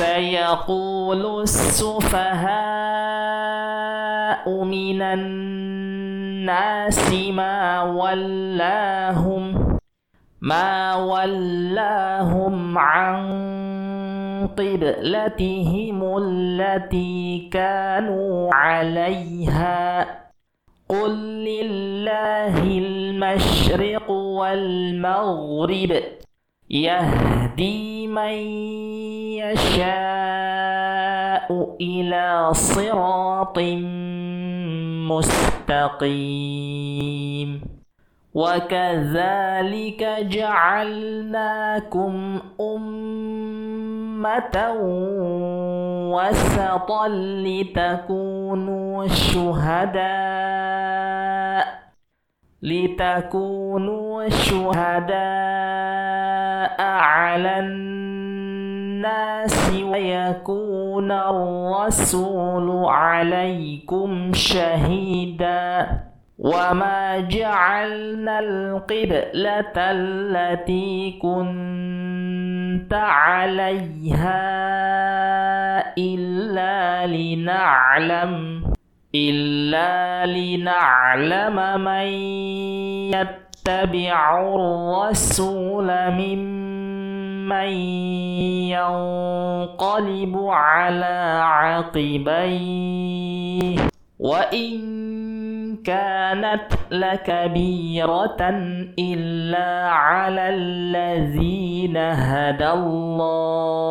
سيقول السفهاء من الناس ما ولاهم ما ولاهم عن قبلتهم التي كانوا عليها. قل لله المشرق والمغرب. يهدي من يشاء إلى صراط مستقيم. وكذلك جعلناكم أمة وسطا لتكونوا شهداء. لتكونوا شهداء على الناس ويكون الرسول عليكم شهيدا. وما جعلنا القبلة التي كنت عليها إلا لنعلم إلا لنعلم من يتبع الرسول ممن ينقلب على عقبيه وإن كانت لكبيرة إلا على الذين هدى الله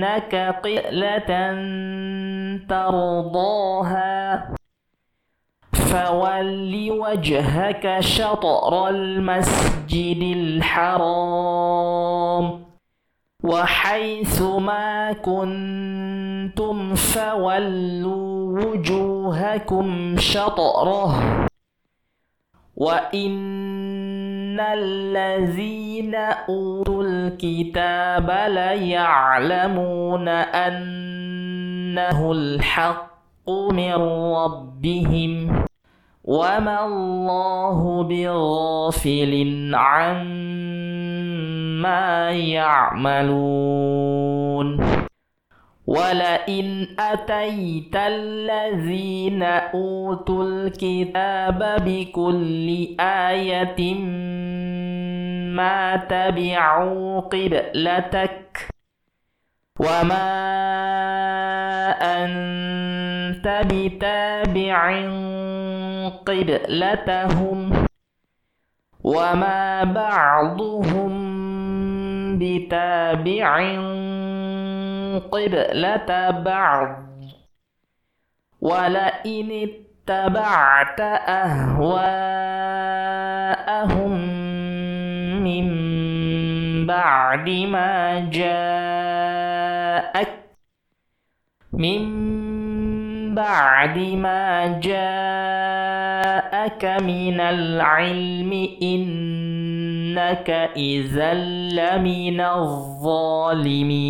فلنولينك قبلة ترضاها. فول وجهك شطر المسجد الحرام. وحيث ما كنتم فولوا وجوهكم شطره. وإن الذين أوتوا الكتاب ليعلمون أنه الحق من ربهم وما الله بغافل عما يعملون ولئن أتيت الذين أوتوا الكتاب بكل آية ما تبعوا قبلتك وما أنت بتابع قبلتهم وما بعضهم بتابع قبلة بعض ولئن اتبعت أهواءهم بعد ما جاءك. من بعد ما جاءك من العلم إنك إذا لمن الظالمين.